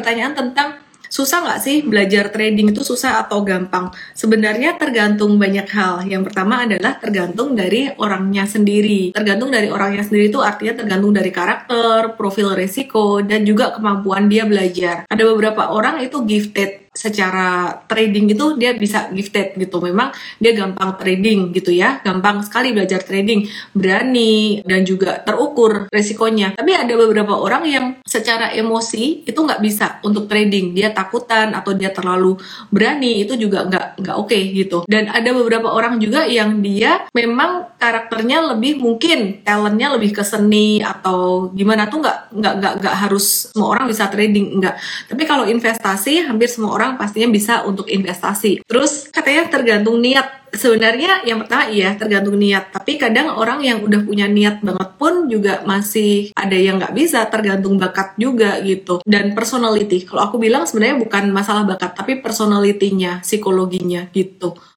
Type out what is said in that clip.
pertanyaan tentang susah nggak sih belajar trading itu susah atau gampang? Sebenarnya tergantung banyak hal. Yang pertama adalah tergantung dari orangnya sendiri. Tergantung dari orangnya sendiri itu artinya tergantung dari karakter, profil resiko, dan juga kemampuan dia belajar. Ada beberapa orang itu gifted secara trading itu dia bisa gifted gitu memang dia gampang trading gitu ya gampang sekali belajar trading berani dan juga terukur resikonya tapi ada beberapa orang yang secara emosi itu nggak bisa untuk trading dia takutan atau dia terlalu berani itu juga nggak nggak oke okay, gitu dan ada beberapa orang juga yang dia memang karakternya lebih mungkin talentnya lebih ke seni atau gimana tuh nggak nggak nggak nggak harus semua orang bisa trading nggak tapi kalau investasi hampir semua orang pastinya bisa untuk investasi. Terus katanya tergantung niat. Sebenarnya yang pertama iya tergantung niat. Tapi kadang orang yang udah punya niat banget pun juga masih ada yang nggak bisa tergantung bakat juga gitu. Dan personality. Kalau aku bilang sebenarnya bukan masalah bakat tapi personalitinya, psikologinya gitu.